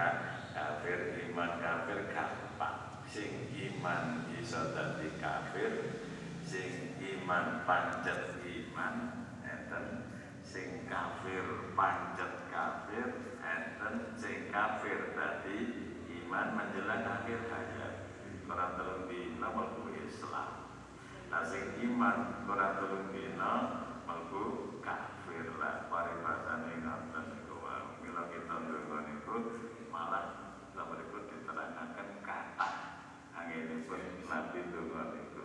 nggih kafir iman kafir gampang. Sing iman iso dadi kafir sing iman pancet iman enten. Sing kafir pancet kafir enten. Sing kafir dadi iman menjelang akhir hayat. Kurang telung dina melbu Islam. Nah sing iman kurang telung dina melbu kafir. Lah paribasane ngoten niku kita ndonga niku malah sama niku diterangkan kata. Anginipun nabi ndonga niku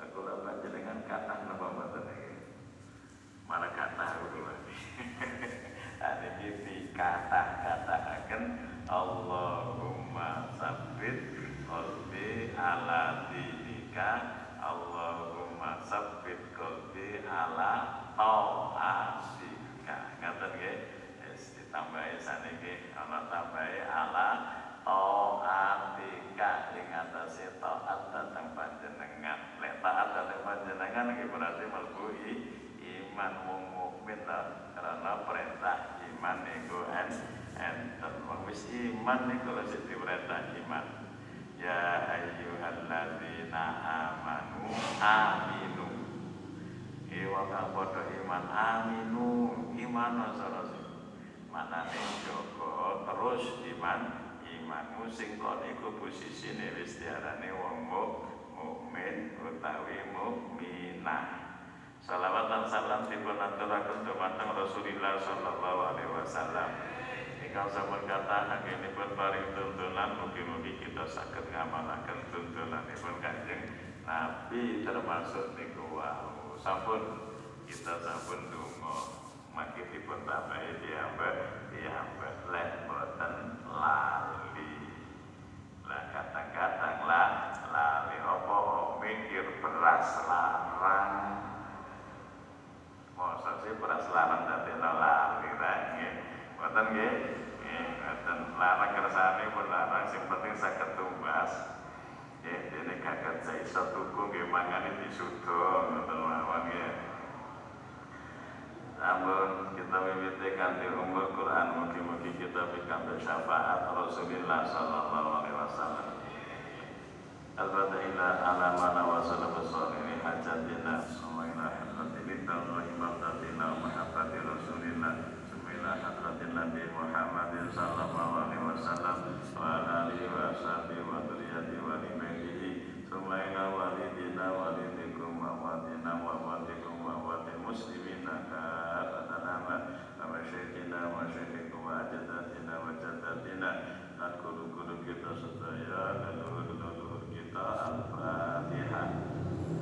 lah kula panjenengan kata napa mboten iki malah kata kula Ada di kata-kata akan Allahumma sabbit qalbi ala dinika. Allahumma sabbit qalbi ala tau'atika ngaten nggih? Wis ditambahi saniki ana tambahi ala tau'atika ing atase taat dhateng panjenengan. Lek taat dhateng panjenengan nggih berarti mlebu iman wong mukmin karena perintah iman niku en enten. Wong wis iman niku lho sing diperintah iman. Ya ayyuhalladzina amanu aminu. Ewa kang padha iman aminu. Iman sara sing manane jaga terus iman imanmu sing kok niku posisine wis diarani wong mukmin utawi mukminah Salawat dan salam dipun aturaken dumateng Rasulillah sallallahu alaihi wasallam. Ingkang sampun kathah anggenipun paring tuntunan mugi-mugi kita saged ngamalaken tuntunanipun Kanjeng Nabi termasuk niku wau. Sampun kita sampun donga dipun tambahi diambek diambek lek boten lali. Lah kadang-kadang lah lali apa mikir beras larang masa sih beras larang dadi lali nggih. Mboten nggih. Mboten larang kersane pun larang sing penting saged tumbas. Nggih, dene kaget saya iso tuku nggih mangane disudo ngoten mawon nggih. Namun kita mimiti kanthi umur Quran Mugi-mugi kita pikantuk syafaat Rasulullah Sallallahu Alaihi Wasallam. Al-Fatihah ala mana wa sallam ini hajatina Sumaila hadratilita wa Rasulillah Sumaila hadratin Nabi Sallallahu Alaihi Wasallam Wa alihi wa sahbihi wa duriyati wa libaitihi Sumaila walidina walidikum wa wadina wa wadikum wa wadil muslimina kafatan amat Wa syekhina wa syekhikum wa ajadatina wa jadatina Dan guru-guru kita sedaya guru-guru kita Al-Fatihah.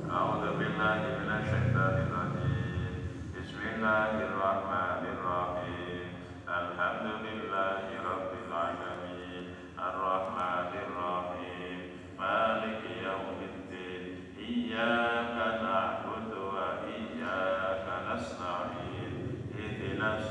A'udzu billahi minasyaitonir rajim Bismillahirrahmanirrahim. Alhamdulillahi rabbil alamin Ar-Rahmanir Rahim Maliki yaumiddin. Iyyaka na'budu wa iyyaka nasta'in. Ihdinas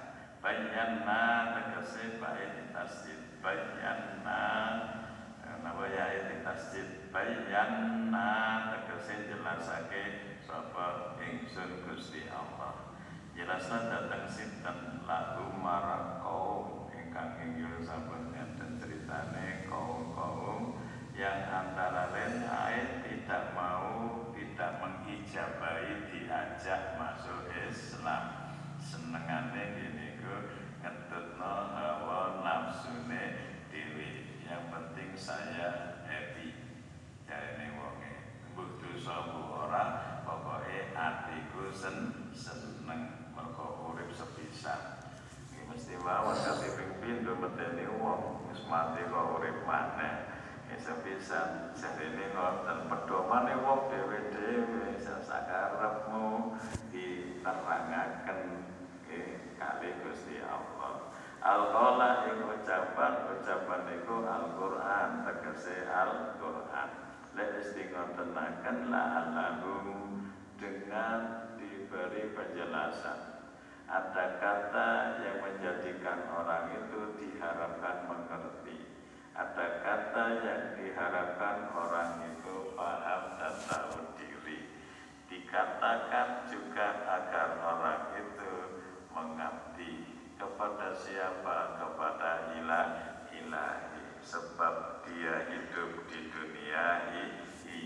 bayanna tegese di tasjid bayanna napa ya di tasjid. Bayanna tegese jelasake sapa ingsun Gusti Allah. Jelasna datang sinten? Lagu marang kaum ingkang inggil sampun enten ceritane kaum-kaum yang antara lain tidak mau tidak mengijabai diajak masuk Islam senengane gini ku ngetutno hawa nafsune dewi yang penting saya happy jarene wonge mbok dosa ora pokoke atiku sen seneng mergo urip sepisan iki mesti mawon kate ping pindho medeni wong wis mati kok urip maneh. Sepisan jarene ngoten. Pedomane wong dhewe-dhewe sakarepmu diterangaken kali Gusti Allah. Al-Qala ing ucapan ucapan iku Al-Qur'an tegese Al-Qur'an. Lek istingotenaken la allahum dengan diberi penjelasan. Ada kata yang menjadikan orang itu diharapkan mengerti ada kata yang diharapkan orang itu paham dan tahu diri. Dikatakan juga agar orang itu mengabdi kepada siapa kepada ilah ilahi sebab dia hidup di dunia ini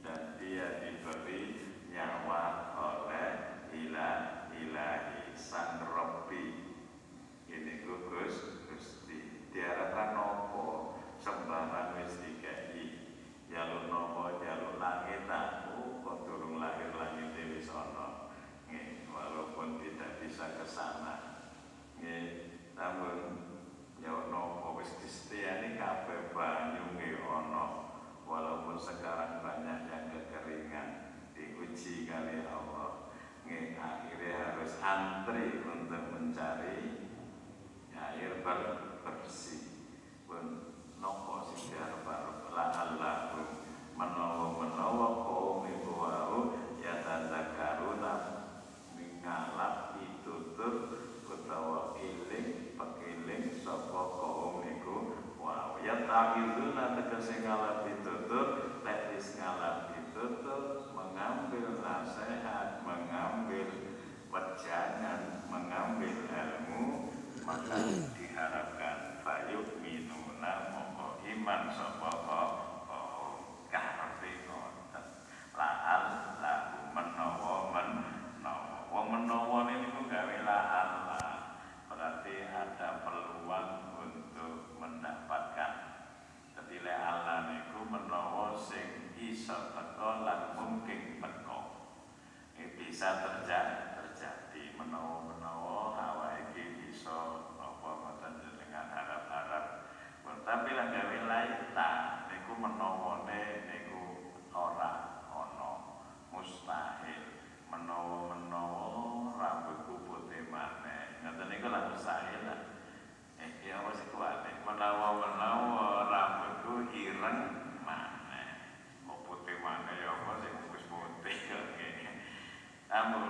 dan dia diberi nyawa oleh ilah ilahi sang Rabbi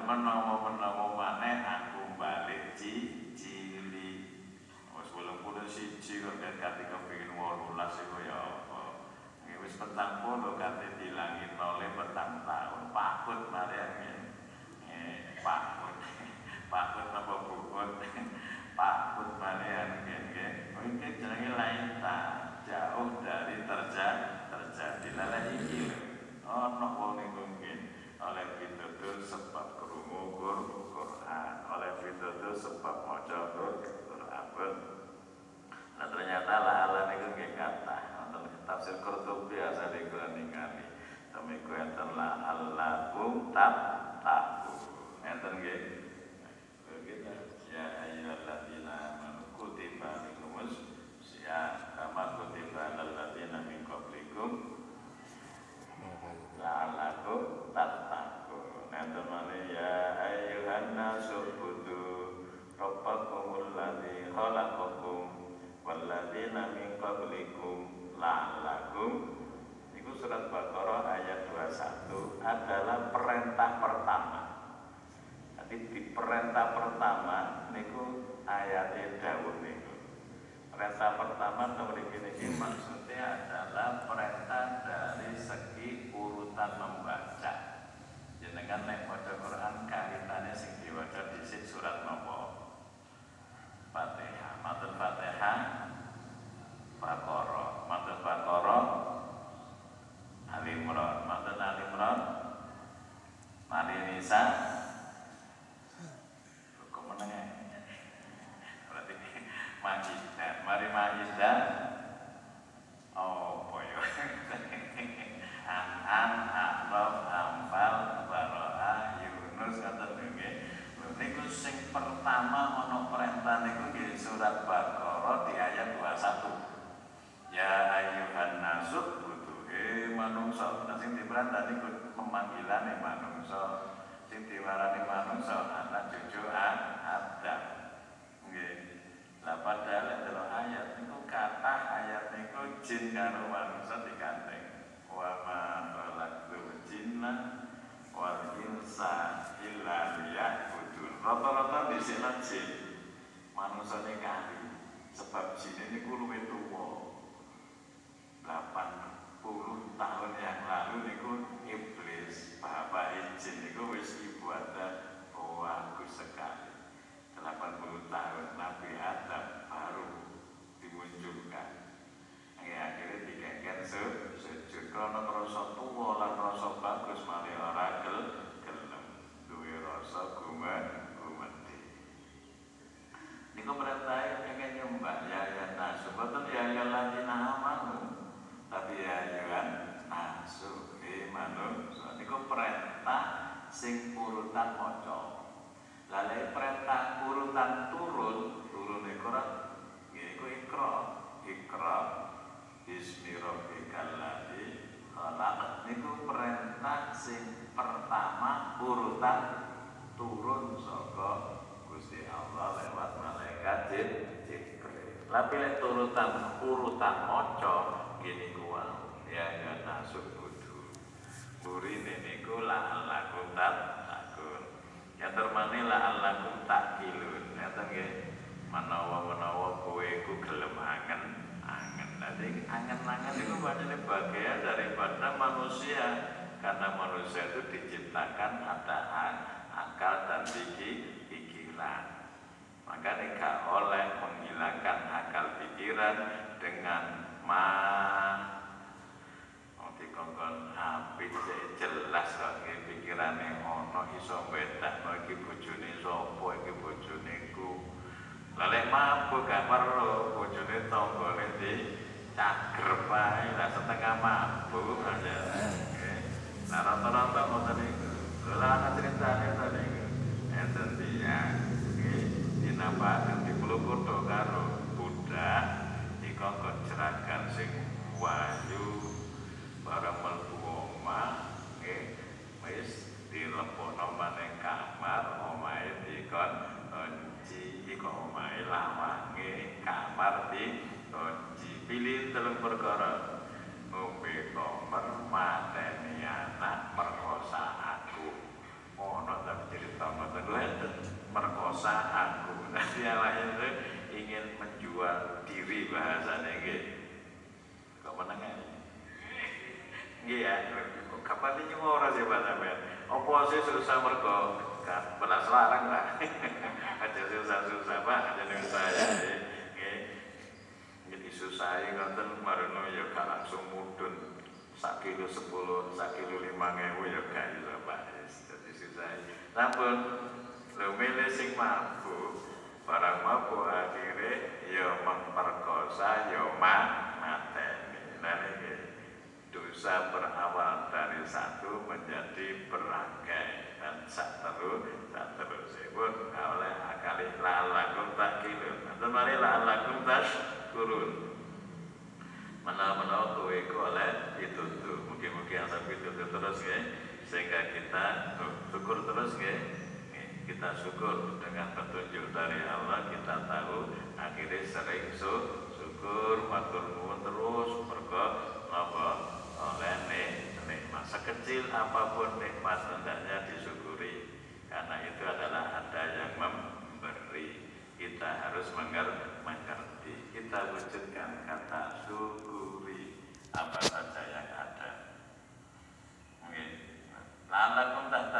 menawa-menawa maneh aku balik ci cili wis belum puluh siji kok kate kepengin 18 iku ya apa. Wis petang puluh kate dilangi oleh petang tahun. Pakut mari eh pakut. Pakut apa bukut pakut mari nggih. Mungkin jenenge lain ta jauh dari terjadi terjadi lalah iki ono wong niku oleh pitutur sebab kerungu Quran oleh pitutur sebab maca Quran nah ternyata lah Allah niku nggih kata. Wonten tafsir Qurtubi biasa niku ningali. Demiku enten la Allahum tat tahu. Enten nggih. Ya ayyuhalladzina amanu kutiba alaikumus ya kama kutiba alal ladzina min qablikum. La'allakum tattaqun. Nanti mana ya ayyuhan nasu الذي خلقكم والذين من قبلكم la'lakum itu surat Baqarah ayat 21 adalah perintah pertama. Jadi di perintah pertama niku ayatnya dawuh niku. Perintah pertama nomor ini maksudnya adalah perintah dari segi urutan membaca. Jenengan nek pada ku pemanggilan manungsa sing diwarani manungsa anak cucu Adam. Nggih. Lah padahal dalam ayat niku kata ayat niku jin karo manungsa digandeng. Wa ma khalaqtul jinna wal insa illa liya'budun. Rata-rata di sini jin. Manungsa kali sebab jin ini luwih tuwa. 80 tahun yang lalu niku iblis bapak izin niku wis ibadah bagus sekali 80 tahun Nabi Adam baru dimunculkan ya, akhirnya dikengken sujud karena rasa tua lan rasa bagus malah ora gel gelem duwe rasa gumet gumeti niku perintah pengen nyembah ya ya nah sebetulnya ya ya ladina amanu tapi ya jangan nasu di manungsa niku perintah sing urutan maca lalu perintah urutan turun turun ikra yaiku ikra ikra bismi rabbikal ladzi khalaq niku perintah sing pertama urutan turun saka Gusti Allah lewat malaikat Jibril. Tapi lek urutan urutan maca gini kuwa ya ya nasuk kudu burine niku la lakum takun ya termane la lakum takilun ya nggih menawa-menawa kowe ku gelem angen angen nanti angen-angen itu banyaknya bagian daripada manusia. Karena manusia itu diciptakan ada akal dan pikir pikiran. Maka gak oleh menghilangkan akal pikiran dengan ma dikongkon apik jelas kok iki pikirane ono iso bedakno iki bojone sapa iki bojone ku lek mabuk gak perlu bojone tanggane di cager wae lah setengah mabuk aja nah rata-rata ngoten niku lha ana ceritane tadi. Enten dia dinampakan di pelupur karo budak dikongkon jeragan sing wayu perkara ngombe komer mateni anak merkosa aku. Ono tapi cerita ngoten merkosa aku. Nanti yang itu ingin menjual diri bahasanya gitu menengah nggih ya kapan ini mau orang sih bahasa men opo sih susah mergo belas larang lah aja susah-susah pak aja nggih jadi susah ya ngoten marono ya gak langsung mudun sak kilo sepuluh sak kilo lima ngewu ya gak iso pak jadi susah namun lo milih sing mabuk. Barang mabuk akhirnya ya memperkosa ya mateni. Nah ini dosa berawal dari satu menjadi berangkai dan sak terus sak terus sebut oleh akali lalakum tak kilun atau mari lalakum tas kurun menawa-menawa kowe iku oleh ditutup mungkin-mungkin sampai ditutup terus ya sehingga kita syukur terus ya kita syukur dengan petunjuk dari Allah kita tahu akhirnya sering syukur matur nuwun terus mergo apa oleh nikmat sekecil apa pun nikmat hendaknya disyukuri. Karena itu adalah ada yang memberi. Kita harus mengerti kita wujudkan kata syukuri. Apa saja yang ada. Mungkin. Lalakum tak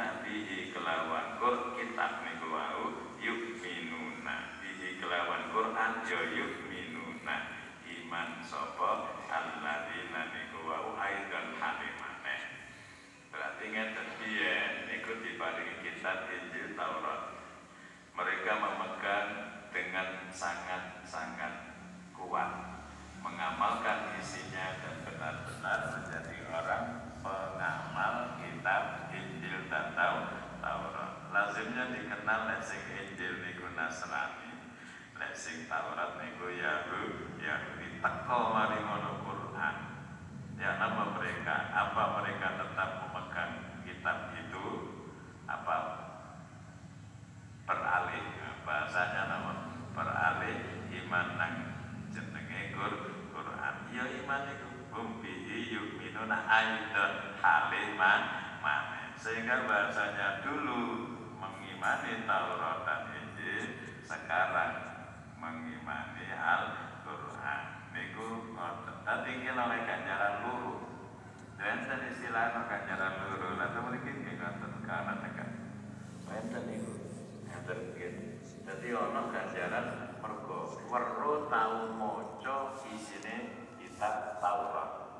alladzina bihi kelawan Qur kitab niku wau yu'minuna bihi kelawan Quran ya yu'minuna iman sapa? Alladzina niku wau aidan halimane berarti ngeten piye niku diparingi kitab Injil Taurat. Mereka memegang dengan sangat-sangat kuat mengamalkan isinya dan benar-benar menjadi orang pengamal kitab Injil dan Taurat. Lazimnya dikenal lesing Injil niku Nasrani, lesing Taurat niku Yahudi, Yahudi teko mari ngono Quran. Ya apa mereka? Apa mereka tetap memegang kitab itu? Apa beralih bahasanya nama beralih iman nang jenenge Quran. Ya iman itu hum bihi yu'minuna aidan haliman mana sehingga bahasanya dulu mengimani Taurat dan Injil sekarang mengimani Al-Quran niku ngoten dadi oleh ganjaran luru istilah ganjaran luru lah mriki nggih ngoten kana tekan enten niku ngoten nggih dadi ana ganjaran mergo weruh tau maca isine kitab Taurat.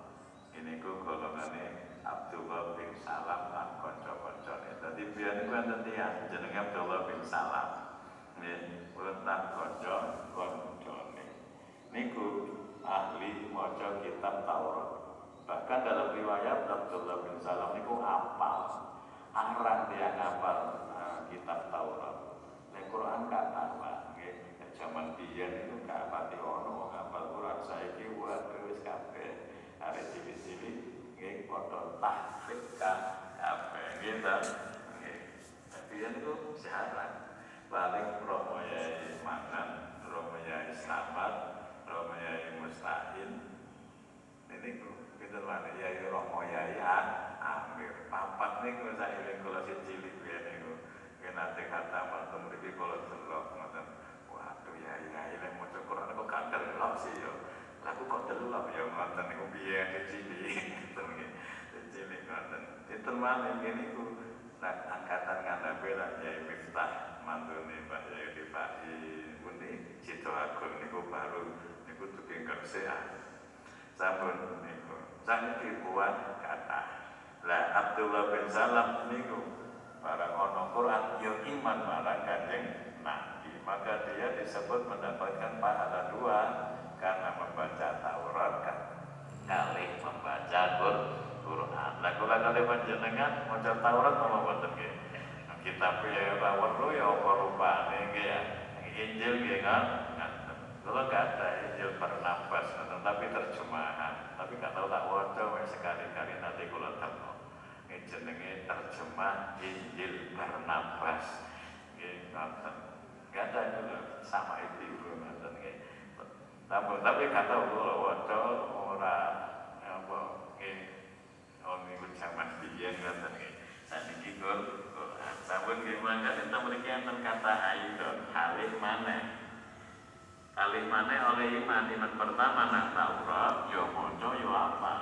Ini ku golongane Abdullah bin Salam lan kanca-kancane. Dadi biyen ku enten tiyang jenenge Abdullah bin Salam. Nggih, uletan kanca kancane. Niku ahli maca kitab Taurat. Bahkan dalam riwayat Abdullah bin Salam niku apal. Arang dia ngapal uh, kitab Taurat. Nek Quran gak tambah, nggih. Zaman biyen itu gak pati ono ngapal Quran saiki waduh wis kabeh. Arek cilik-cilik nggih padha tahfidz kabeh nggih ta. Nggih. Biyen itu siaran. Paling Romo Yai Mangan, Romo Yai Slamet, Romo Yai Mustahil. Ini kita mana Yai Romo Yai Amir. Papat niku saeling kula sing cilik biyen niku. Nate kata mantu mriki kula delok ngoten. Waduh Yai Yai lek maca Quran kok gak delok sih yo. Laku kok delok ya ngoten niku biyen cilik. Nggih. Cilik ngoten. Dinten malih ngene niku nak angkatan ngandhape lah Yai Miftah mantune Mbak Yai Rifai pundi Sidoarjo bagong niku baru niku tuking kersean sampun niku saniki buat kata lah Abdullah bin Salam niku para ono Quran yo iman marang kanjeng Nabi. Maka dia disebut mendapatkan pahala dua karena membaca Taurat kan kali membaca Quran. Lah kula kali panjenengan maca Taurat apa mboten nggih kitab ya ora weru ya apa rupane nggih ya? Injil nggih kan? Kalau gak ada Injil bernafas tapi terjemahan tapi gak tahu tak waca sekali-kali nanti kalau temu. Ini jenenge terjemah Injil bernafas nggih ngoten. Ada itu sama itu ngoten nggih. Tapi tapi kata kula waca ora apa nggih. Oh niku jaman biyen ngoten nggih. Saniki Quran sampun nggih mangkat kita mriki enten kata aidon halih maneh halih maneh oleh iman. Iman pertama nak Taurat yo maca yo apa.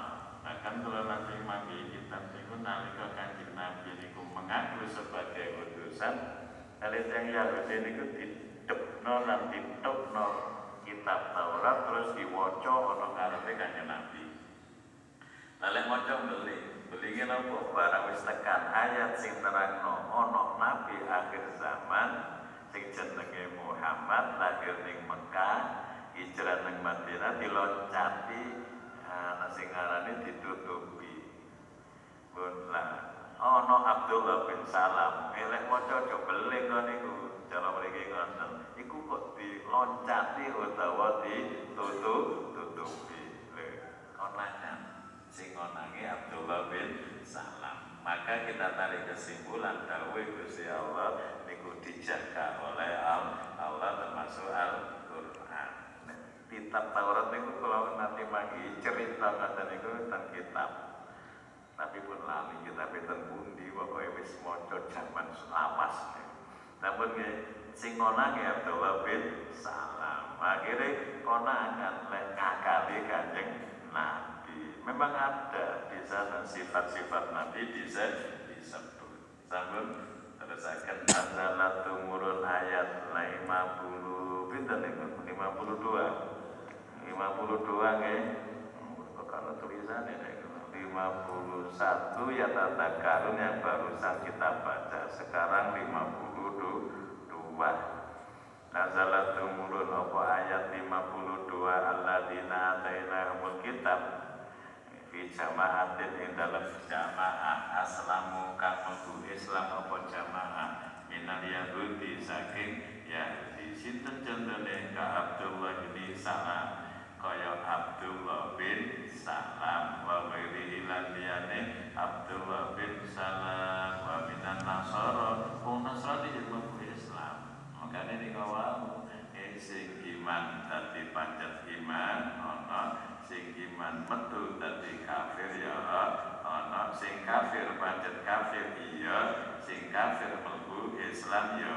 Bahkan kalau nanti manggi kitab niku nalika kanjeng Nabi niku mengaku sebagai utusan kali yang Yahudi niku didekno lan ditokno kitab Taurat terus diwaca ana ngarepe kanjeng Nabi. Lalu maca beli beli apa? Barang wis tekan ayat sing terangno ana nabi akhir zaman sing jenenge Muhammad lahir ning Mekah hijrah ning Madinah diloncati ana sing arane ditutupi. Pun lah ana Abdullah bin Salam. Elek maca aja beling kok niku cara mriki ngoten. Iku kok diloncati utawa ditutup tutupi. Konangan sing ngonangi Abdullah bin Salam. Maka kita tarik kesimpulan dawe Gusti Allah dijaga oleh Allah termasuk Al-Qur'an. Kitab Taurat niku kalau nanti magi cerita kata niku tentang kitab. Tapi pun lali kita beten bundi pokoknya wis maca jaman lawas. Namun nggih sing ngonangi Abdullah bin Salam. Akhirnya konangan lek ngakali Kanjeng Nabi memang ada di sana sifat-sifat Nabi bisa disebut. Namun terusakan adalah tumurun ayat 50 pinten niku 52. 52 nggih. Kalau tulisannya niku 51 ya tata karun yang barusan kita baca. Sekarang 52 Nazalat tumurun apa ayat 52 alladzina atainahumul kitab fi jamaatin ing dalam jamaah. Aslamu kamu Islam apa jamaah? Minal yahudi saking Yahudi. Sinten contohnya? Ka Abdullah bin Salam. Kaya Abdullah bin Salam. Wa ghairi ilan liyane Abdullah bin Salam wa minan Nasara wong Nasrani jeung Islam makanya ini kawal sing iman dadi pancet iman ana sing iman metu dadi kafir ya ana sing kafir pancet kafir iya sing kafir mlebu Islam ya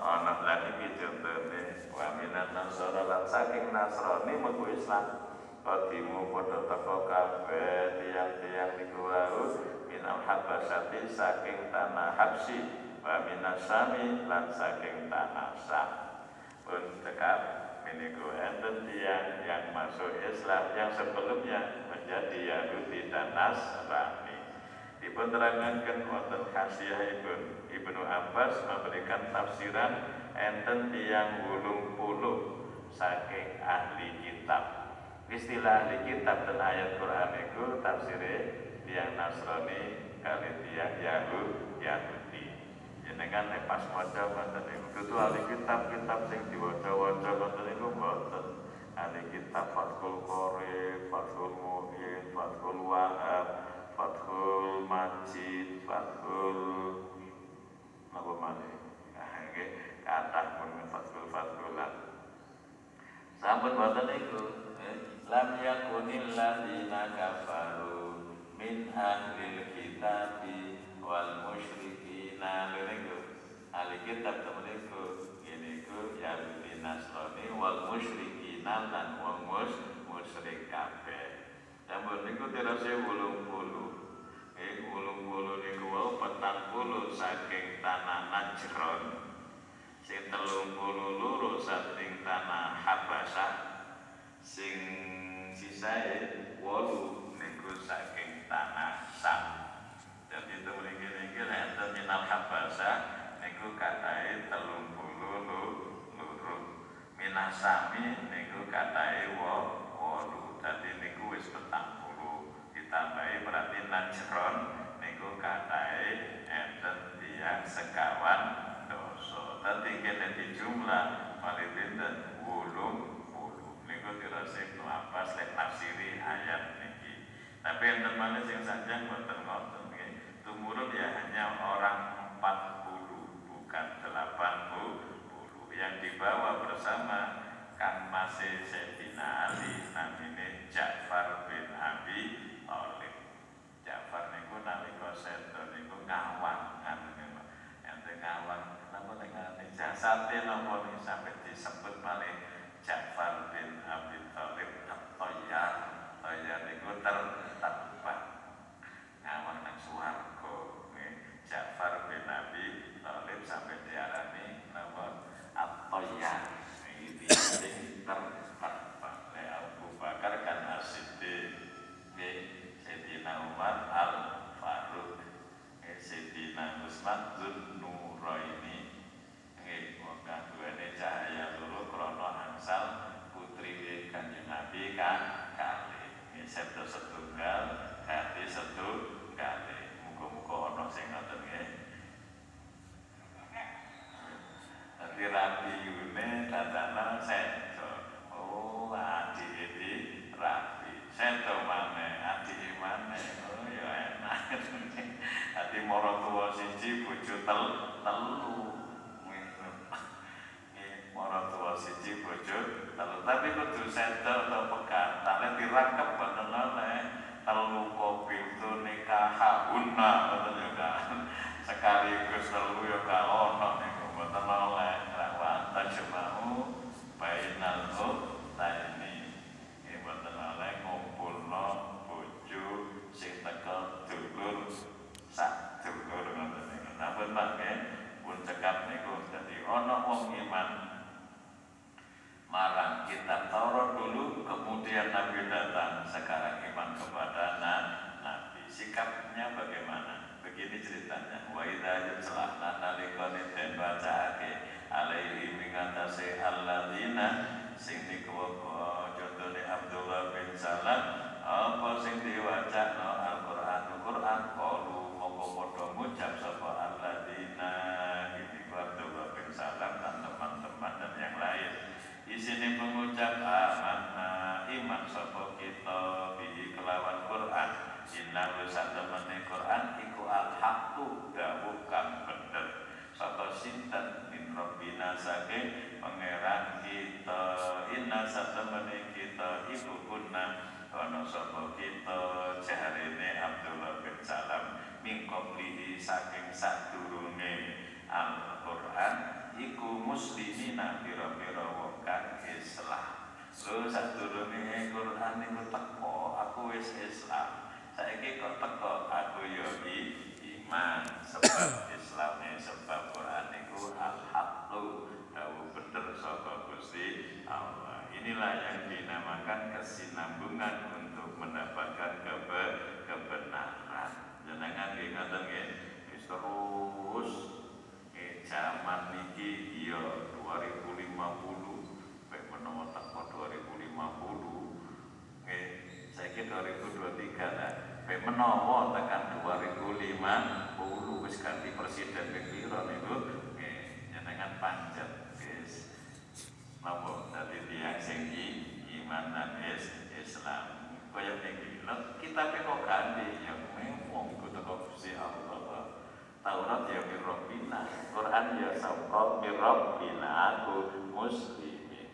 ana lan iki contone wa minan nasara lan saking nasrani mlebu Islam. Qadimu padha teko kabeh tiang-tiang niku wau minal habasyati saking tanah Habsi. Wa minasami lan saking tanah Sam pun tekap meniku enten tiang yang masuk Islam yang sebelumnya menjadi Yahudi dan Nasrani. Dipun terangkan wonten khasiah ibn Ibnu Abbas memberikan tafsiran enten tiang wulung puluh saking ahli kitab. Istilah ahli kitab dan ayat Quran itu tafsirnya tiang Nasrani kali tiang Yahudi. Yahudi jenengan nek pas maca ngoten niku dudu ahli kitab kitab sing diwaca-waca ngoten niku mboten ahli kitab Fathul Qorib, Fathul Mu'in, Fathul Wahab, Fathul Majid, Fathul apa maneh nggih kathah pun Fathul Fathulan sampun wonten niku. Lam yakunil ladzina kafaru min ahlil kitabi wal musyrikina. Leniku ahli kitab temeniku ini ku Yahudi Nasrani wal musyrikina lan wong mus musyrik kabeh Sampun niku ulung 80. Eh 80 niku wau 40 saking tanah Najron. Sing 30 luru saking tanah Habasyah. Sing sisae 8 to send the saiki 2023 lah. Mek menawa tekan 2050 wis ganti presiden ping pira niku nggih panjat guys. Napa dadi tiyang sing iman lan Islam. Kaya niki lho kita e kok ganti? Ya memang kita kok Gusti Allah Taurat ya min Quran ya sabab min aku muslimin.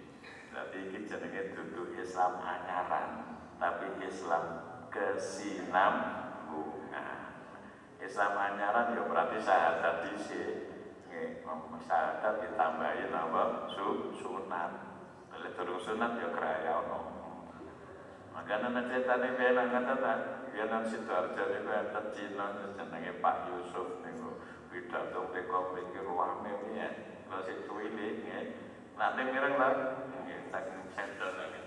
Tapi kita jenenge dudu Islam anyaran tapi Islam kesinambungan Islam anyaran ya berarti syahadat dhisik. Syahadat ditambahin apa? Su sunat. Oleh turun sunat ya keraya ono. Makanya nanti tadi biar kata tadi biar nanti sidoarjo nih biar tercina jenenge Pak Yusuf nih pidato mereka memiliki ruangnya ini ya kalau si tuili nanti mirang lah tak sendal lagi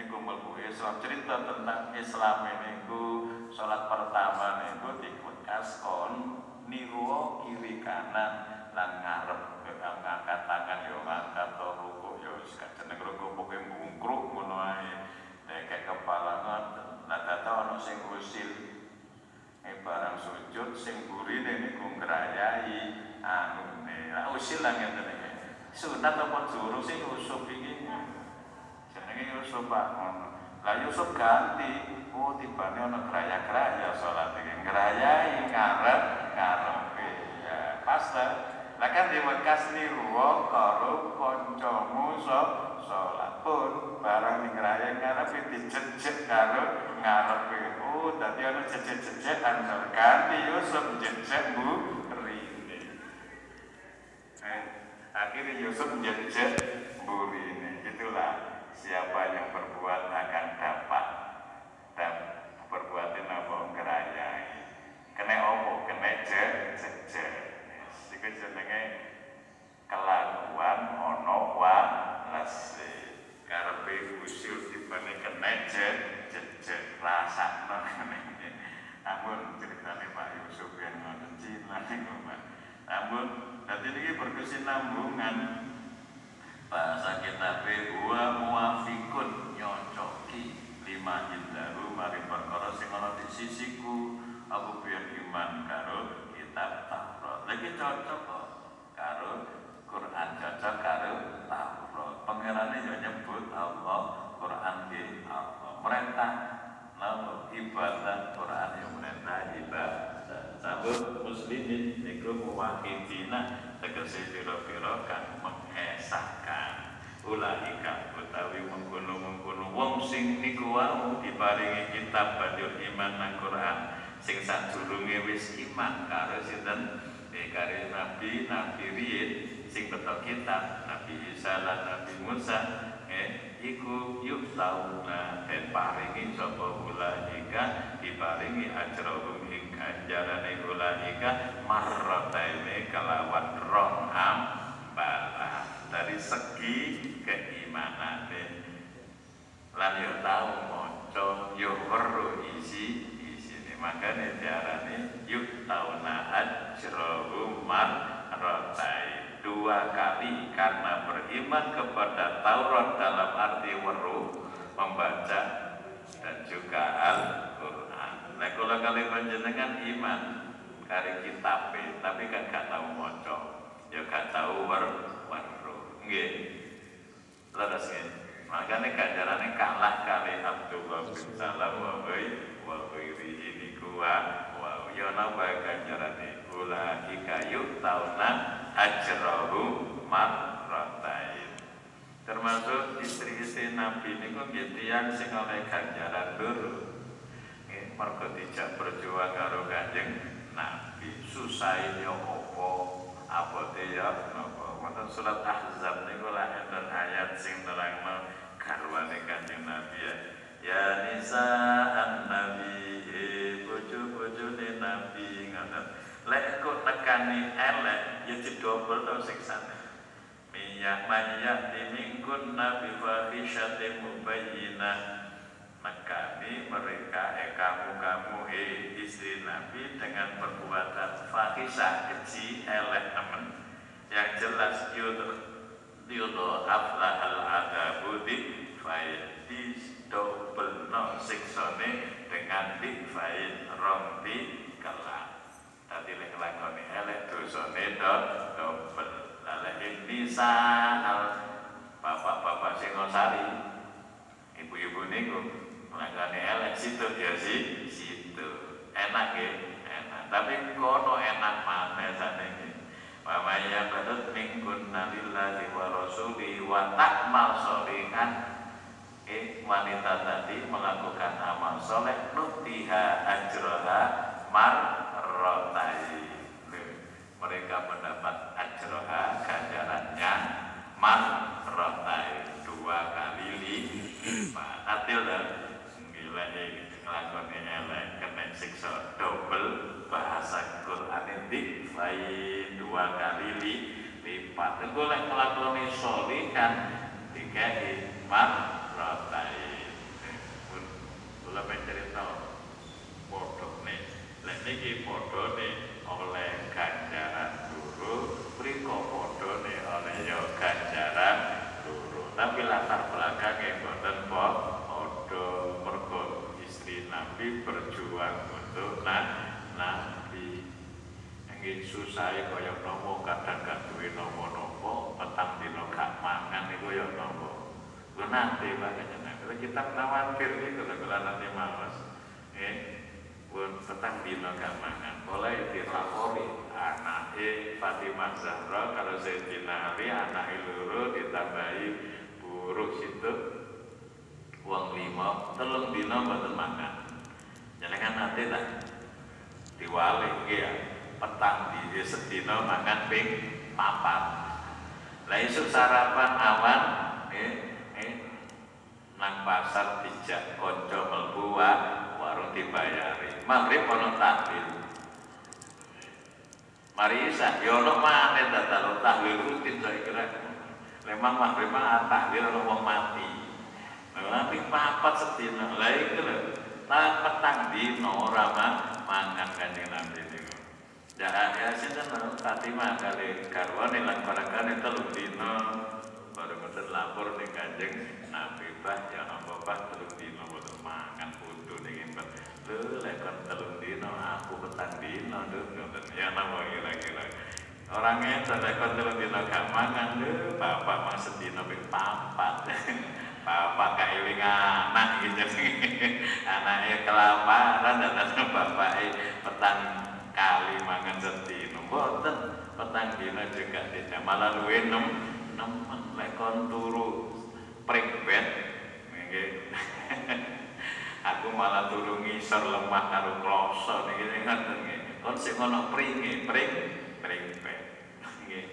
niku mlebu Islam cerita tentang Islam niku salat pertama niku dikut kaskon niru kiri kanan lan ngarep eh, ngangkat tangan yo ngangkat to ruku yo wis jeneng ruku pokoke bungkruk ngono ae. Nek kepala ngoten. Nah tata ono sing usil. E barang sujud sing burine niku ngrayai anune. Nah, usil lan ngeten sunat apa jurus sing usuk iki? Jenenge Yusuf Pak. Lah Yusuf ganti, oh tibane ana geraya-geraya salat iki. Ngrayai ngarep ngarepe. Ya, pas lah. Kan di Mekas niku karo kancamu salat pun barang ning ngrayai ngarepe dijejek karo ngarepe. Oh, dadi ana jejek-jejekan ganti Yusuf jejek Bu rine. Eh, akhirnya Yusuf jejek ini. Itulah siapa yang berbuat akan dapat dan berbuatin apa ngerayai kena opo kena je jeje iku jenenge kelakuan ono wa lesi karepe usil dibane kena je jeje rasakno ngene namun ceritane Pak Yusuf yang ngoten cilan niku Pak namun dadi niki berkesinambungan bahasa kita huwa muafikun nyocoki lima indahu mari perkara sing ana di sisiku aku biyen iman karo kitab Taurat lagi cocok kok karo Quran cocok karo Taurat pangerane yo nyebut Allah Quran ki Allah merintah lalu ibadah Quran yang merintah ibadah sabut muslimin niku muwahidina tegese pira-pira kang mengesahkan ulaika utawi mengkono-mengkono wong sing niku wau diparingi kitab banjur iman nang Quran sing sadurunge wis iman karo sinten eh karo nabi nabi riyin sing betok kitab nabi Isa lan nabi Musa eh iku yuk tauna den paringi sapa ulaika diparingi ajrahum ing ganjarane ulaika marrataine kalawan rong ambalan dari segi keimanane lan yo tau maca yo weruh isi isine makane diarani yuk tauna ajrahum marratain dua kali karena beriman kepada Taurat dalam arti weruh membaca dan juga Al-Quran. Nah kalau kali panjenengan iman kari kitab tapi kan gak tahu moco, ya gak tahu wer weruh. Nggih. Terus nggih. Makanya ganjarannya kalah kali Abdullah bin Salam wa wa ini kuwa wa ya napa ganjarane ulaika yu'tauna ajrahu marratain termasuk istri-istri Nabi ini kok tiyang sing oleh ganjaran loro nggih mergo dijak berjuang karo Kanjeng Nabi. Susah ya apa abote ya napa. Wonten surat Ahzab niku lah enten ayat sing nerangno garwane Kanjeng Nabi ya. Ya nisa an-nabi bojo-bojone Nabi ngoten. Lek kok nekani elek ya didobel to siksane minyak manyak dimingkun nabi fahisyati mubayyinah. Nekani mereka eh kamu kamu eh istri nabi dengan perbuatan fahisyah keji elek temen yang jelas yudh yudh aflahal adabu di double no siksone dengan di faid rong di kelak. Tadi lek lakoni elek dosane do double ini saal bapak-bapak singosari ibu-ibu niku lakoni elek situ ya si situ enak ya enak. Tapi kono enak mana sana Mama ya badut mingkun nalillahi wa rasuli wa takmal solihan eh wanita tadi melakukan amal soleh nutiha ajroha marrotai. Mereka mendapat ajroha ganjarannya marrotai dua kali lipat atil dan gila ngelakoni elek kena siksa. Double bahasa Quran ini. Lain dua kali lipat itu lek ngelakoni soli kan. Dikai marrotai pun kula mencerita bodoh nih lek niki bodoh nih oleh ganjaran guru priko bodoh nih oleh yo ganjaran guru tapi latar belakangnya boten bodoh mergo istri nabi berjuang untuk nah nabi susah kaya nopo kadang gak duwe nopo-nopo petang dino gak mangan niku ya nopo lho nanti Pak Kalau kita khawatir itu kalau nanti malas eh pun petang dino gak mangan. Boleh dilapori anaknya Fatimah Zahra kalau saya Ali anak iluru ditambahi buruk situ uang lima telung dino mboten makan kan nanti tak diwalik ya petang di sedino makan ping papat. Lah isuk sarapan awan eh, eh, nang pasar dijak konco melbu warung dibayari. Maghrib ono tahlil. Mari isa yo ya ono maneh datal tahlil rutin saya kira memang maghrib mah tahlil ono wong mati. Nanti papat sedina. Lah iku lho petang dino ora mangan kanjeng Nabi Jangan ya sinten Fatimah kali karwane lan parakane telung dino baru mboten lapor ning Kanjeng Nabi bah ya apa bah telung dino mboten mangan putu ning impet. Lho lek kon telung dino aku petang dino lho ngoten ya napa kira-kira. Orang itu lek kon telung dino gak mangan lho bapak mah sedino ping papat. bapak kailing anak gitu anaknya kelaparan dan bapak petang kali mangan sedina mboten petang dina juga tidak malah luwe nem nemen lek kon turu pribet nggih. Aku malah turu ngisor lemah karo kloso niki ngoten nggih. Kon sing ono pringe pring pribet nggih.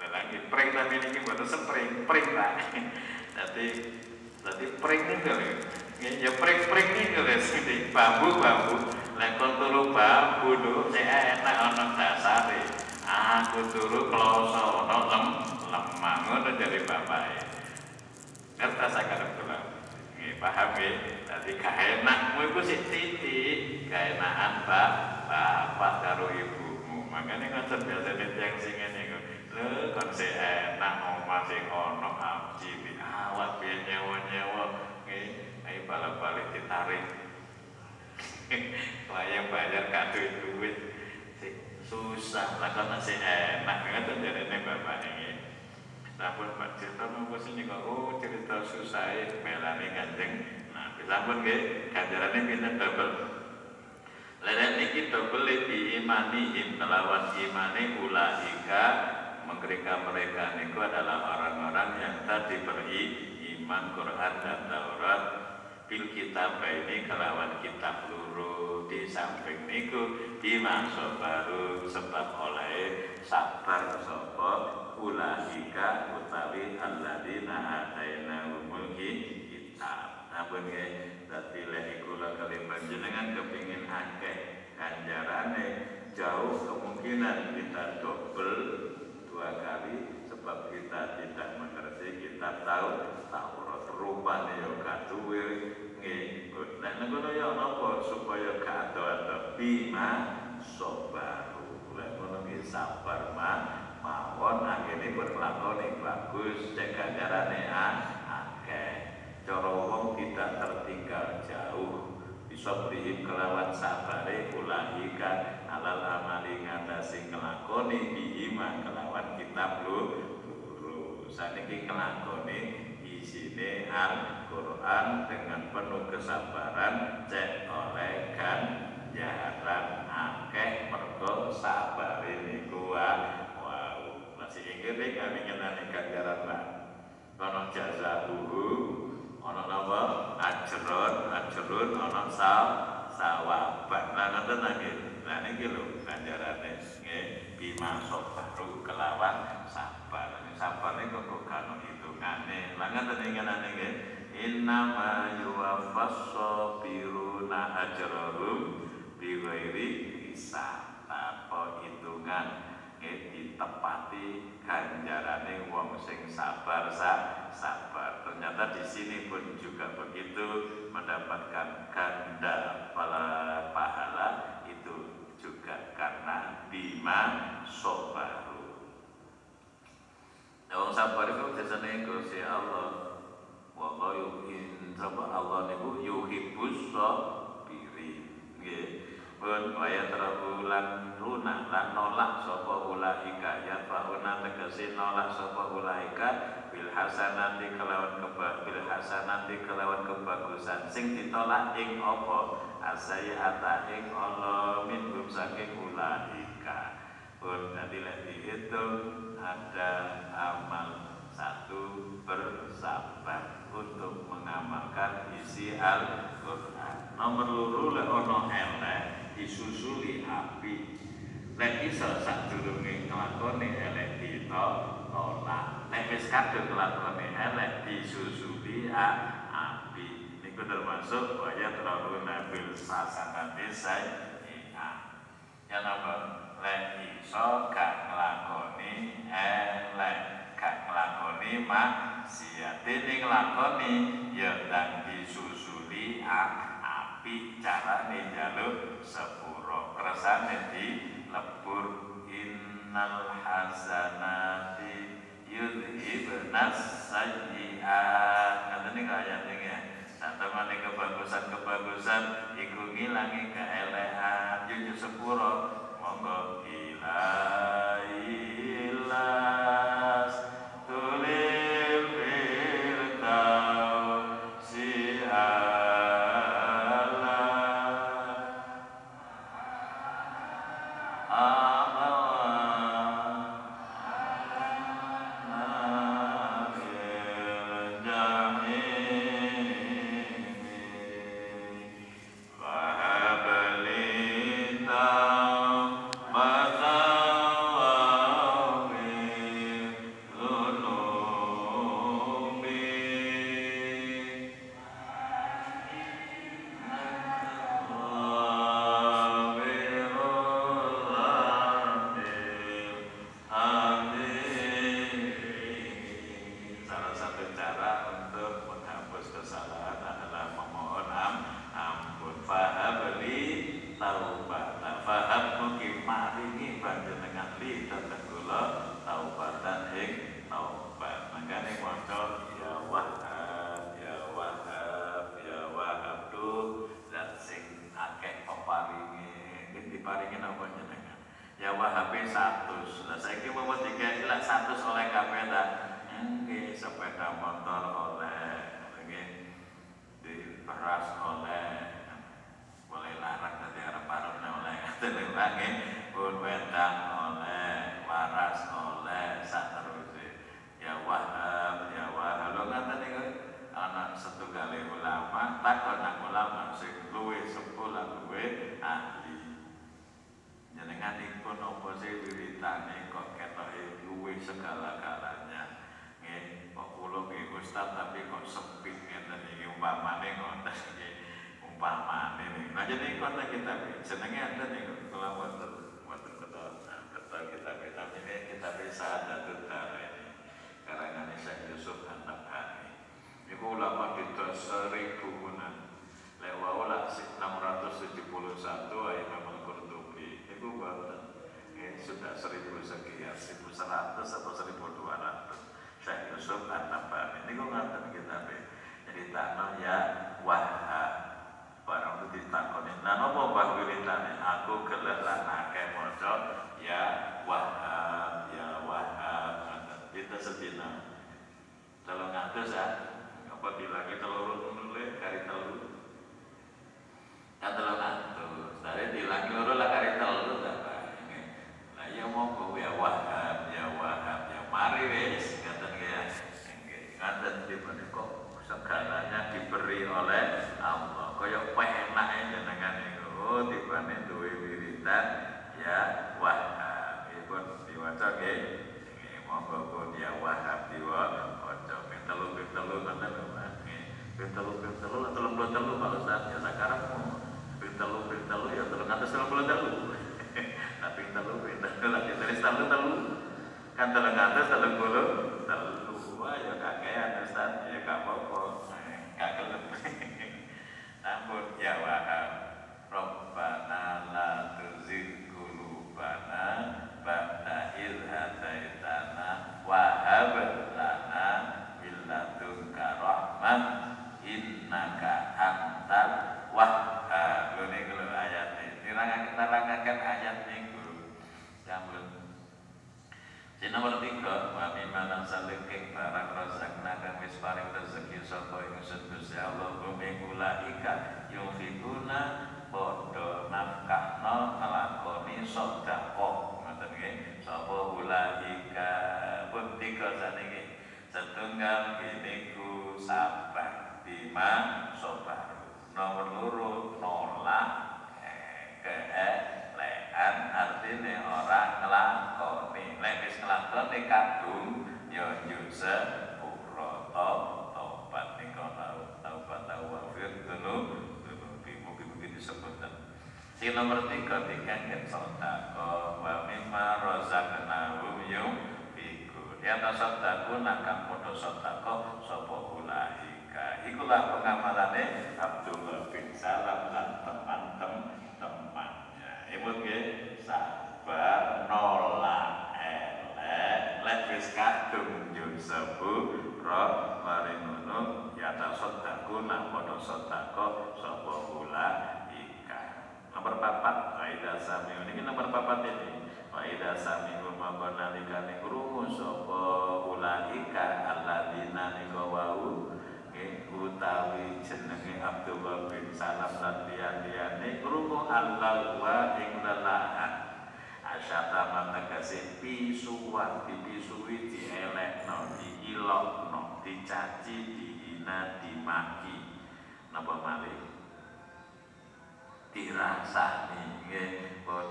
Lagi pring tapi niki mboten sepring pring Pak. Dadi dadi pring niku ya pring-pring niku lho. Bambu-bambu Lek kon turu lho, sik enak ana dasare. Aku turu kloso ana lem lemah ngono dari bapake. Kertas akan kula. Nggih paham nggih. Dadi gak enakmu iku sik titik, gak enakan Pak, bapak karo ibumu. Makanya ngoten biasane tiyang sing ngene iku. Lho kon sik enak omah sing ono abdi awak piye nyewa-nyewa. Nggih, ayo balik-balik ditarik Wayang bayar kado duit. Susah lah kan masih enak kan dari bapak ini namun pak cerita mau sini kok oh cerita susah melani ganjeng nah bisa pun ke ganjarannya bisa double. Lain ini double di imanihim melawan imani ulahika mereka mereka niku adalah orang-orang yang tadi beri iman Quran dan Taurat bil kitab ini kelawan kitab luru di samping niku masa baru sebab oleh sabar sapa ulahika utawi alladzina ataina mulki kitab. Ampun nggih. Dadi lek iku kali panjenengan kepingin akeh ganjarane jauh kemungkinan kita double dua kali sebab kita tidak mengerti kita tahu Taurat rupane yo gak duwe nggih nek ngono ya napa supaya gak ado-ado bima sabaru lek ngono ki sabar mah mawon akhirnya berlakoni bagus. Cek ganjarane akeh. Cara wong tidak tertinggal jauh. Bisa beri kelawan sabare ulahika alal amali ngatasi ngelakoni iman kelawan kitab lu saniki ngelakoni isine Al-Quran dengan penuh kesabaran cek oleh ganjaran akeh mergo sabar ini kuat wow masih ingat nih kami ngenani ganjaran lah kono jasa dulu ono napa ajrun ajrun ono sal sawaban. Lah ngoten lagi nah niki lho ganjarane nggih bima sabaru kelawan sabar. Sabar niku kok kano hitungane lah ngoten ingane nggih innama yuwaffas sabiruna ajrahum bighairi hisab. Apa hitungan? Nggih ditepati ganjarane wong sing sabar sa. Sabar. Ternyata di sini pun juga begitu mendapatkan ganda pahala juga karena bima Ya wong sabar iku biasane Gusti Allah. Wallahu in sama Allah niku yuhibbus sabirin. Nggih. Pun waya terabulan runa lan nolak sapa ulaika ya fauna tegese nolak sapa ulaika bil hasanati kelawan keba bil hasanati kelawan kebagusan sing ditolak ing apa asayata ing Allah minhum saking ulaika pun nanti lek dihitung ada amal satu bersabar untuk mengamalkan isi Al-Quran. Nomor luru lek ono elek disusuli api. Lek iso sak durunge nglakoni elek ditolak lek wis kadung nglakoni elek disusuli api. Niku termasuk waya terlalu nabil sasanate saya yang nomor lek iso gak nglakoni eh gak nglakoni maksiat dene nglakoni ya dan disusuli ak api carane jaluk sepuro kersane di lebur innal hasanati yudhibnas sayyi'at ngatene kaya ning ya satemane kebagusan-kebagusan iku ngilangi keelehan yo sepuro Panginoon. Nomor tiga kan sodako wa mimma rozaqnahum yunfikun ya tasaddaku nakang podo sodako sopo ulaika. Ikulah pengamalane Abdullah bin Salam dan teman-temannya ibu nggih sabar nolak elek. Lek wis kadung njur sepuro mari ngono ya tasaddaku nak podo sodako sopo ulaika nomor papat Waida sami ini nomor papat ini. Waida sami rumah nalikane krungu sapa ulaika alladzina nika wau. Utawi jenenge Abdullah bin Salam lan liyan-liyane krungu Allah wa ing lelahan. Asyata mategese pisuwan dipisui dielekno diilokno dicaci dihina dimaki. Napa malih dirasani nggih pun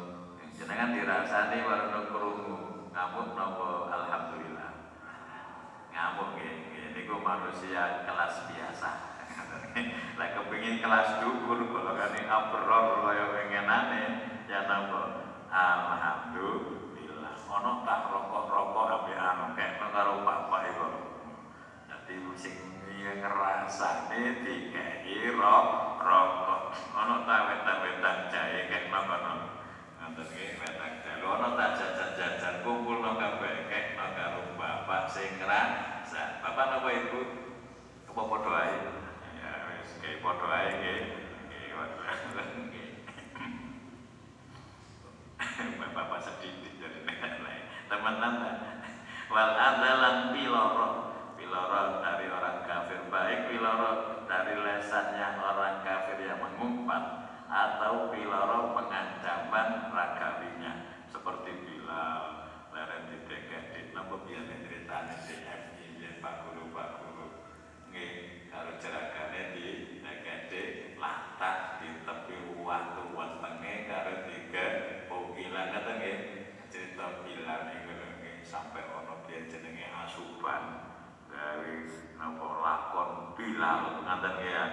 jenengan dirasani warna krungu ngamuk napa? Alhamdulillah. Ngamuk nggih niku manusia kelas biasa. Lek kepengin kelas dhuwur golongane abror kaya pengenane ya napa? Alhamdulillah. Ana tak rokok-rokok ambek anu kekno karo bapak iku. Dadi sing ngrasane dikeki rokok ana ta wetan-wetan jahe kekno kono. Ngoten nggih wetan jahe. Ana ta jajan-jajan kumpulno kabeh kekno karo bapak sing ngrasa bapak napa ibu? Apa padha ae? Ya wis kayak padha ae nggih. Bapak sedih jadi teman-teman wal adalan piloro piloro dari orang kafir. Baik piloro dari lesannya orang kafir yang mengumpat atau piloro pengancaman ragawinya. Seperti bila leren di DKD nopo biar ceritanya DFI ya Pak Guru Pak Guru. Nggih kalau jeragane di DKD lantas di tepi waktu wetenge karo tiga ilang kata nggih cerita niku nggih sampai ono biyen jenenge asuban dari napa lakon bilal ngaten ya.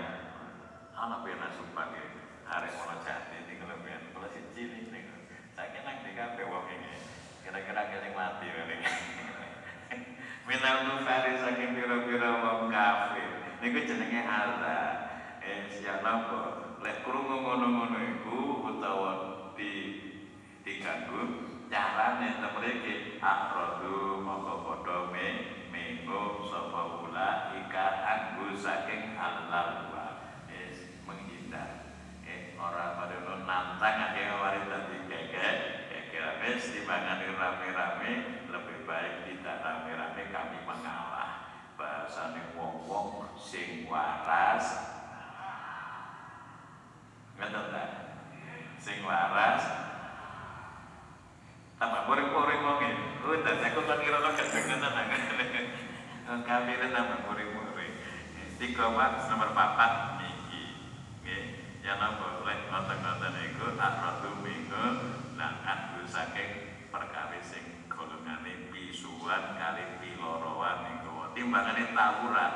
Ana biyen asuban nggih arek ono jati lho biyen kula siji niku saiki nang kabeh wong iki kira-kira sing mati ngene Minal nufari saking pira-pira wong kafir niku jenenge Allah eh siap napa? Lek krungu ngono-ngono iku utawa di diganggu carane temriki akrodu mongko padha me minggu sapa ula ika anggu saking halal wa es menghindar. Eh ora padha nantang ake wari dadi keke keke wis dimangani rame-rame lebih baik tidak rame-rame kami mengalah. Bahasane wong-wong sing waras. Ngerti tak? Sing waras. Tambah muring-muring wong oh dadi aku kan kira lo gendeng tenan kafir tambah muring-muring tiga mas nomor papat niki nggih. Ya napa lek ngoten-ngoten iku akratu minggu lan adu saking perkawis sing golongane pisuan kali pilorowan niku. Timbangane tawuran.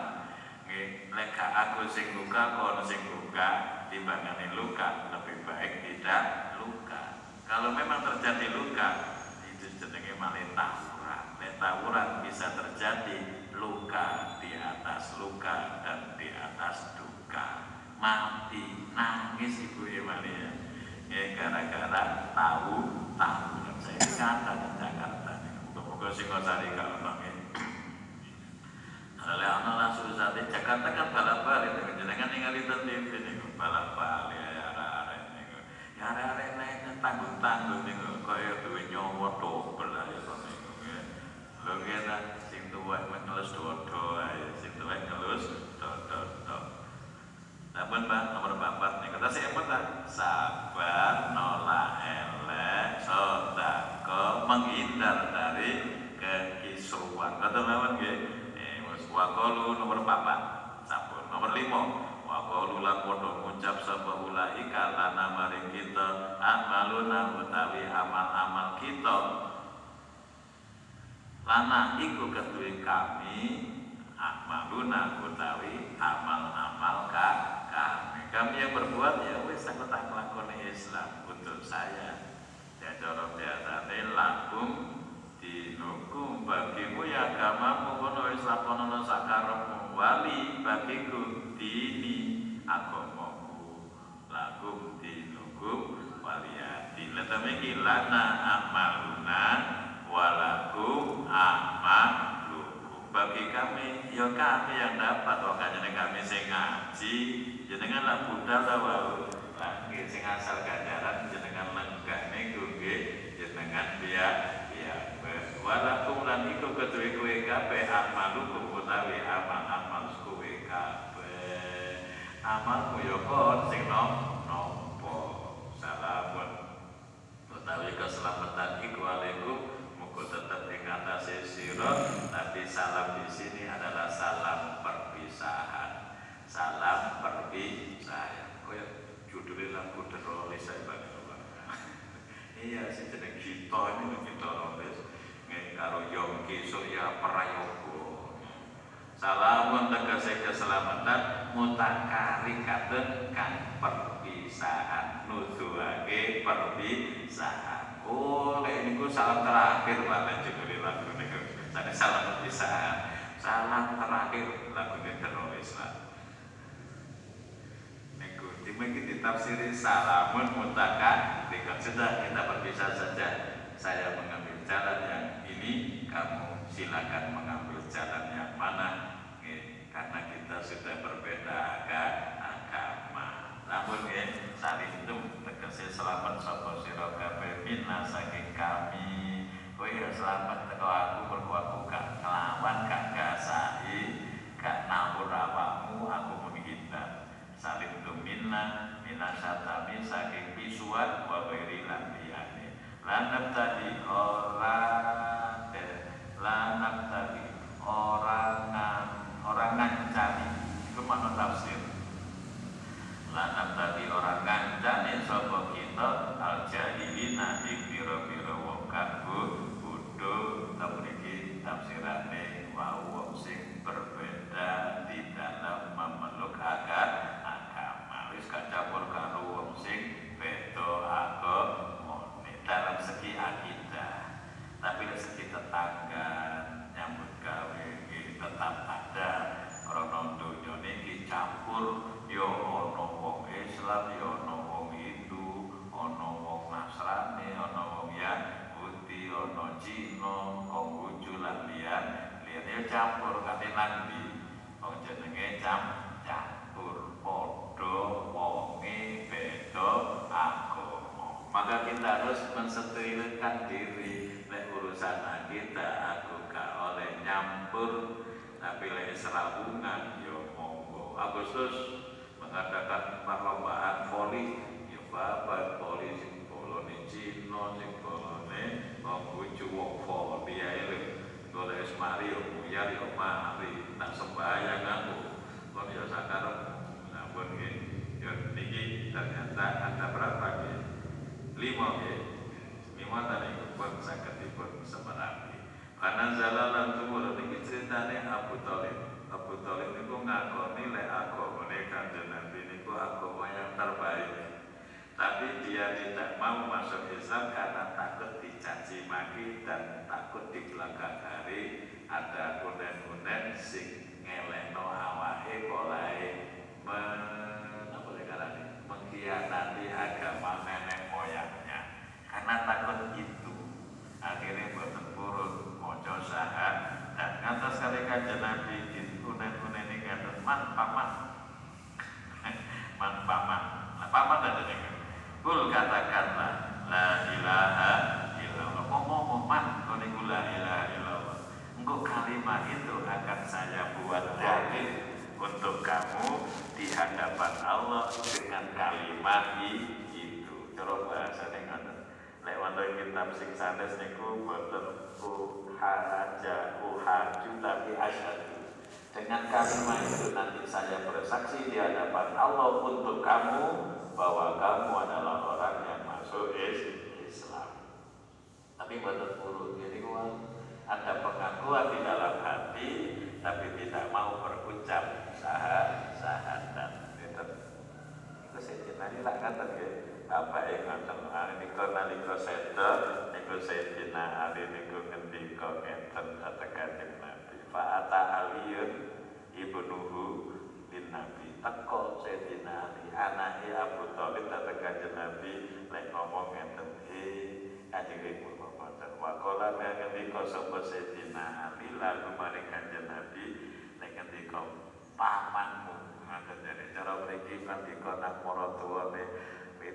Nggih. Lek aku sing luka kono sing luka? Timbangane luka lebih baik tidak luka. Kalau memang terjadi luka jenenge malih tawuran. Nek tawuran bisa terjadi luka di atas luka dan di atas duka. Mati nangis ibu Emalia. Ya gara-gara tahu tawuran. Saya kata di Jakarta. Moga-moga Singosari kalau nangis. Oleh anak langsung saat Jakarta kan balap-balik. Jangan ningali TV nih balap-balik ya arek-arek nih. Ya arek-arek lainnya tanggung-tanggung nih kaya duwe ngelus do do sing tuwek ngelus do do do Lampun Pak nomor 44 nih kata si empun tak sabar nolak elek sodako menghindar dari kekisruan kata mawon nggih? Eh wakolu nomor 4 sampun. Nomor 5 wakolu lan padha ngucap sapa ulaika lana maring kita amaluna utawi amal-amal kita lana iku keduwe kami amaluna utawi amal-amal ka kami. Kami yang berbuat ya wis aku tak nglakoni Islam. Untuk saya ya cara biasane lakum dinukum bagimu ya agamamu. Kono wis lakonono wali bagiku dini agamaku lakum dinukum waliyati latamiki lana amaluna walakum amalukum bagi kami ya kami yang dapat. Wakanya kami sing ngaji jenengan lah budal ta wau lagi sing asal ganjaran jenengan lenggah niku nggih jenengan biya biya walakum lan iku ketuwe kowe kabeh amalukum utawi amal-amal kowe kabeh. Amalmu ya kon sing nom nompo. Salamun. Utawi keselamatan iku alaikum sira tapi salam di sini adalah salam perpisahan. Salam perpisahan. Koyo judulnya lagu teroris saya bagi iya sih jeneng kita ini kita nggih karo Yongki Surya Prayogo. Salamun tegese keselamatan. Mutakarikaten kan perpisahan. Nuduhake perpisahan. Oh niku salam terakhir Pak judul jadi salam perpisahan salam terakhir lagu teroris lah niku dimiliki ditafsiri salamun mutaka dengan sudah kita berpisah saja. Saya mengambil jalan yang ini kamu silakan mengambil jalan yang mana. Nggih, karena kita sudah berbeda aga- agama. Namun ya saling itu tegese selamat sapa sira kabeh minna saking kami. Kowe ya selamat teko aku mergo aku gak nglawan gak gasai gak nawur awakmu aku menghindar saling itu minna minna satami saking pisuan wa ghairi lan liyane lanap tadi orang lanap tadi orang orang ngancani itu mana tafsir lanap tadi orang ngancani sapa kita al jahilina ing pira-pira wong kanggo bodho tabriki tafsirane wa wong sing berbeda di dalam memeluk agama agama wis gak campur karo wong sing beda agama dalam segi akidah tapi dari segi tetangga nyambut gawe nggih tetap ada krono donya niki campur yo ana wong Islam yo ana wong Hindu ana wong Nasrani ana wong Yahudi ana Cina Konghucu lan liyan yo campur kate nandi wong jenenge cam campur. Padha wonge beda agama. Maka kita harus mensterilkan diri. Lek urusan kita aku gak oleh nyampur. Tapi lek serabungan yo monggo. Agustus mengadakan perlombaan voli. Ya babat voli sing bolone Cina sing bolone Konghucu wong voli ae lho golek Mario buyar yo mari tak sembahyang aku kon yo sakarep namun nggih yo niki ternyata ada berapa nggih lima nggih lima tadi pun saged dipun semerapi karena zalalan tumur niki ceritane Abu Thalib Abu Thalib niku ngakoni lek agamane Kanjeng Nabi niku agama yang terbaik. Tapi dia tidak mau masuk Islam karena takut dicaci maki dan takut di belakang hari ada kunen-kunen sing ngeleno awake polahe men apa mengkhianati agama karena takut itu akhirnya boten purun mojo saha dan ngantos kali kanjeng Nabi kunen-kunen ini ngaten man paman man. Paman nah paman dan ini Kul katakanlah La ilaha illallah. Ngomong man? Kau la ilaha illallah. Engkau kalimat itu akan saya buat dalil Untuk kamu di hadapan Allah dengan kalimat itu. Cara bahasane Lek wonten kitab sing sanes niku boten uhaja uhaju tapi asyadu. Dengan kalimat itu nanti saya bersaksi di hadapan Allah untuk kamu bahwa kamu adalah orang yang masuk Islam. Tapi boten urut jadi ada pengakuan di dalam hati tapi tidak mau berucap sah syahadat itu Sayyidina Ali lah kata ya apa yang ngoten niku nalika seda niku Sayyidina Ali niku ngendika ngeten kanjeng Nabi. Fa ata aliyun ibnuhu bin Nabi. Teko Sayyidina Ali anake Abu Thalib kanjeng Nabi lek ngomong ngeten eh kanjeng ibu Wakola ngendika sapa Sayyidina Ali lalu maring Kanjeng Nabi nek ngendika pamanmu. Ngoten jadi cara mriki ngendika nang para tuwane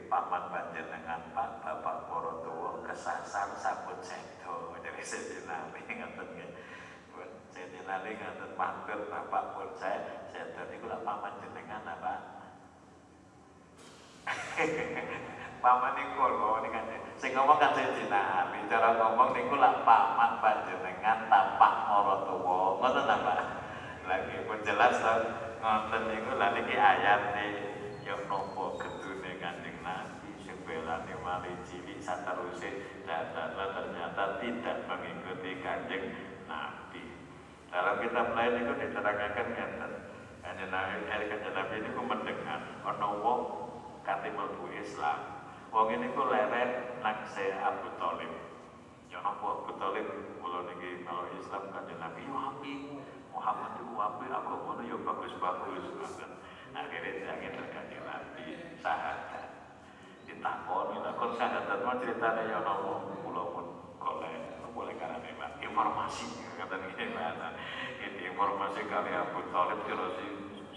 paman panjenengan Pak Bapak para tuwa kesasar sampun sedo. Jadi Sayyidina Ali ngoten nggih Sayyidina Ali ngoten matur Bapak pun saya sedo niku lak paman jenengan apa paman niku ngomong kan. Sing ngomong kan Sayyidina Ali cara ngomong niku lak paman panjenengan tapak ngoten ta Pak? Lagi pun jelas to. Ngoten niku lha niki ayate ya nopo gedune Kanjeng Nabi sing belane mali cilik sateruse dan ternyata tidak mengikuti Kanjeng Nabi dalam kitab lain itu diterangkan ngeten Kanjeng Nabi Kanjeng Nabi niku mendengar ana wong kate Islam Wong ini ku nang se Abu Talib. Ya napa Abu Talib kula niki kalau Islam kan Nabi yo api. Muhammad itu api agamane yo bagus-bagus ngoten. Akhirnya jangan terkanjeng Nabi sahadat. Ditakoni takon sahadat mah ceritane yo napa kula pun golek boleh karena memang informasi kata ini bahasa ini informasi kali Abu Talib terus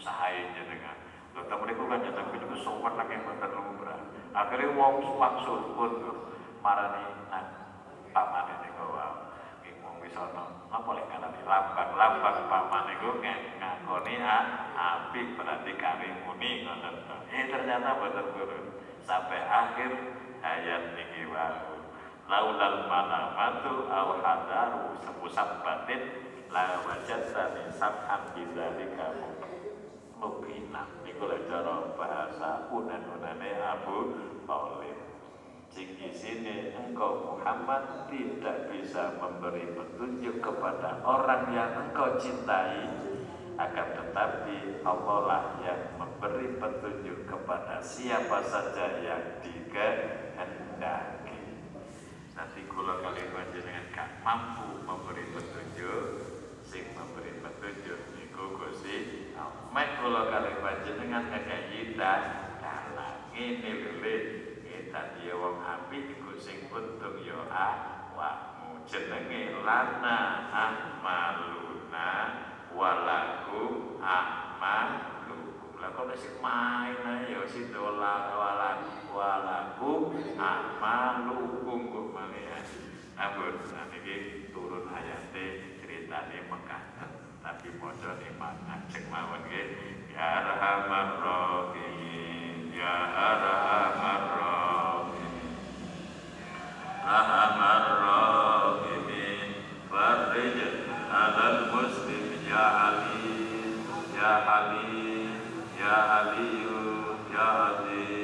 sahaja dengan Lalu mereka kan jatuh juga sopan lagi yang lumrah. Akhirnya wong maksud pun marani nak paman ini kau wong misalnya apa lek ngarani lambang lambang paman itu ngakoni api berarti kami muni eh ternyata betul betul sampai akhir ayat ini wau laulal malamatu au hadaru sepusat batin la wajadta sabhan bidzalika mubina iku lek cara bahasa unan-unane Abu Thalib sing sini engkau Muhammad tidak bisa memberi petunjuk kepada orang yang engkau cintai akan tetapi Allah lah yang memberi petunjuk kepada siapa saja yang dikehendaki nanti kula kali panjenengan kan mampu memberi petunjuk sing memberi petunjuk niku Gusti mek kula kali panjenengan kekayita dalang ngene lho kita dia wong apik iku sing untung ya awakmu jenenge lana ahmaluna walaku ahmalukum kok sing main ae ya sidola walaku walaku ahmalukum kok male ampun niki turun ayate ceritane Mekah. Tapi maca iman cek mawon nggih. Ya arhamar rahimin ya arhamar rahimin arhamar rahimin. Farij alal muslim ya ali ya ali Ya Aliyu, Ya Aziz.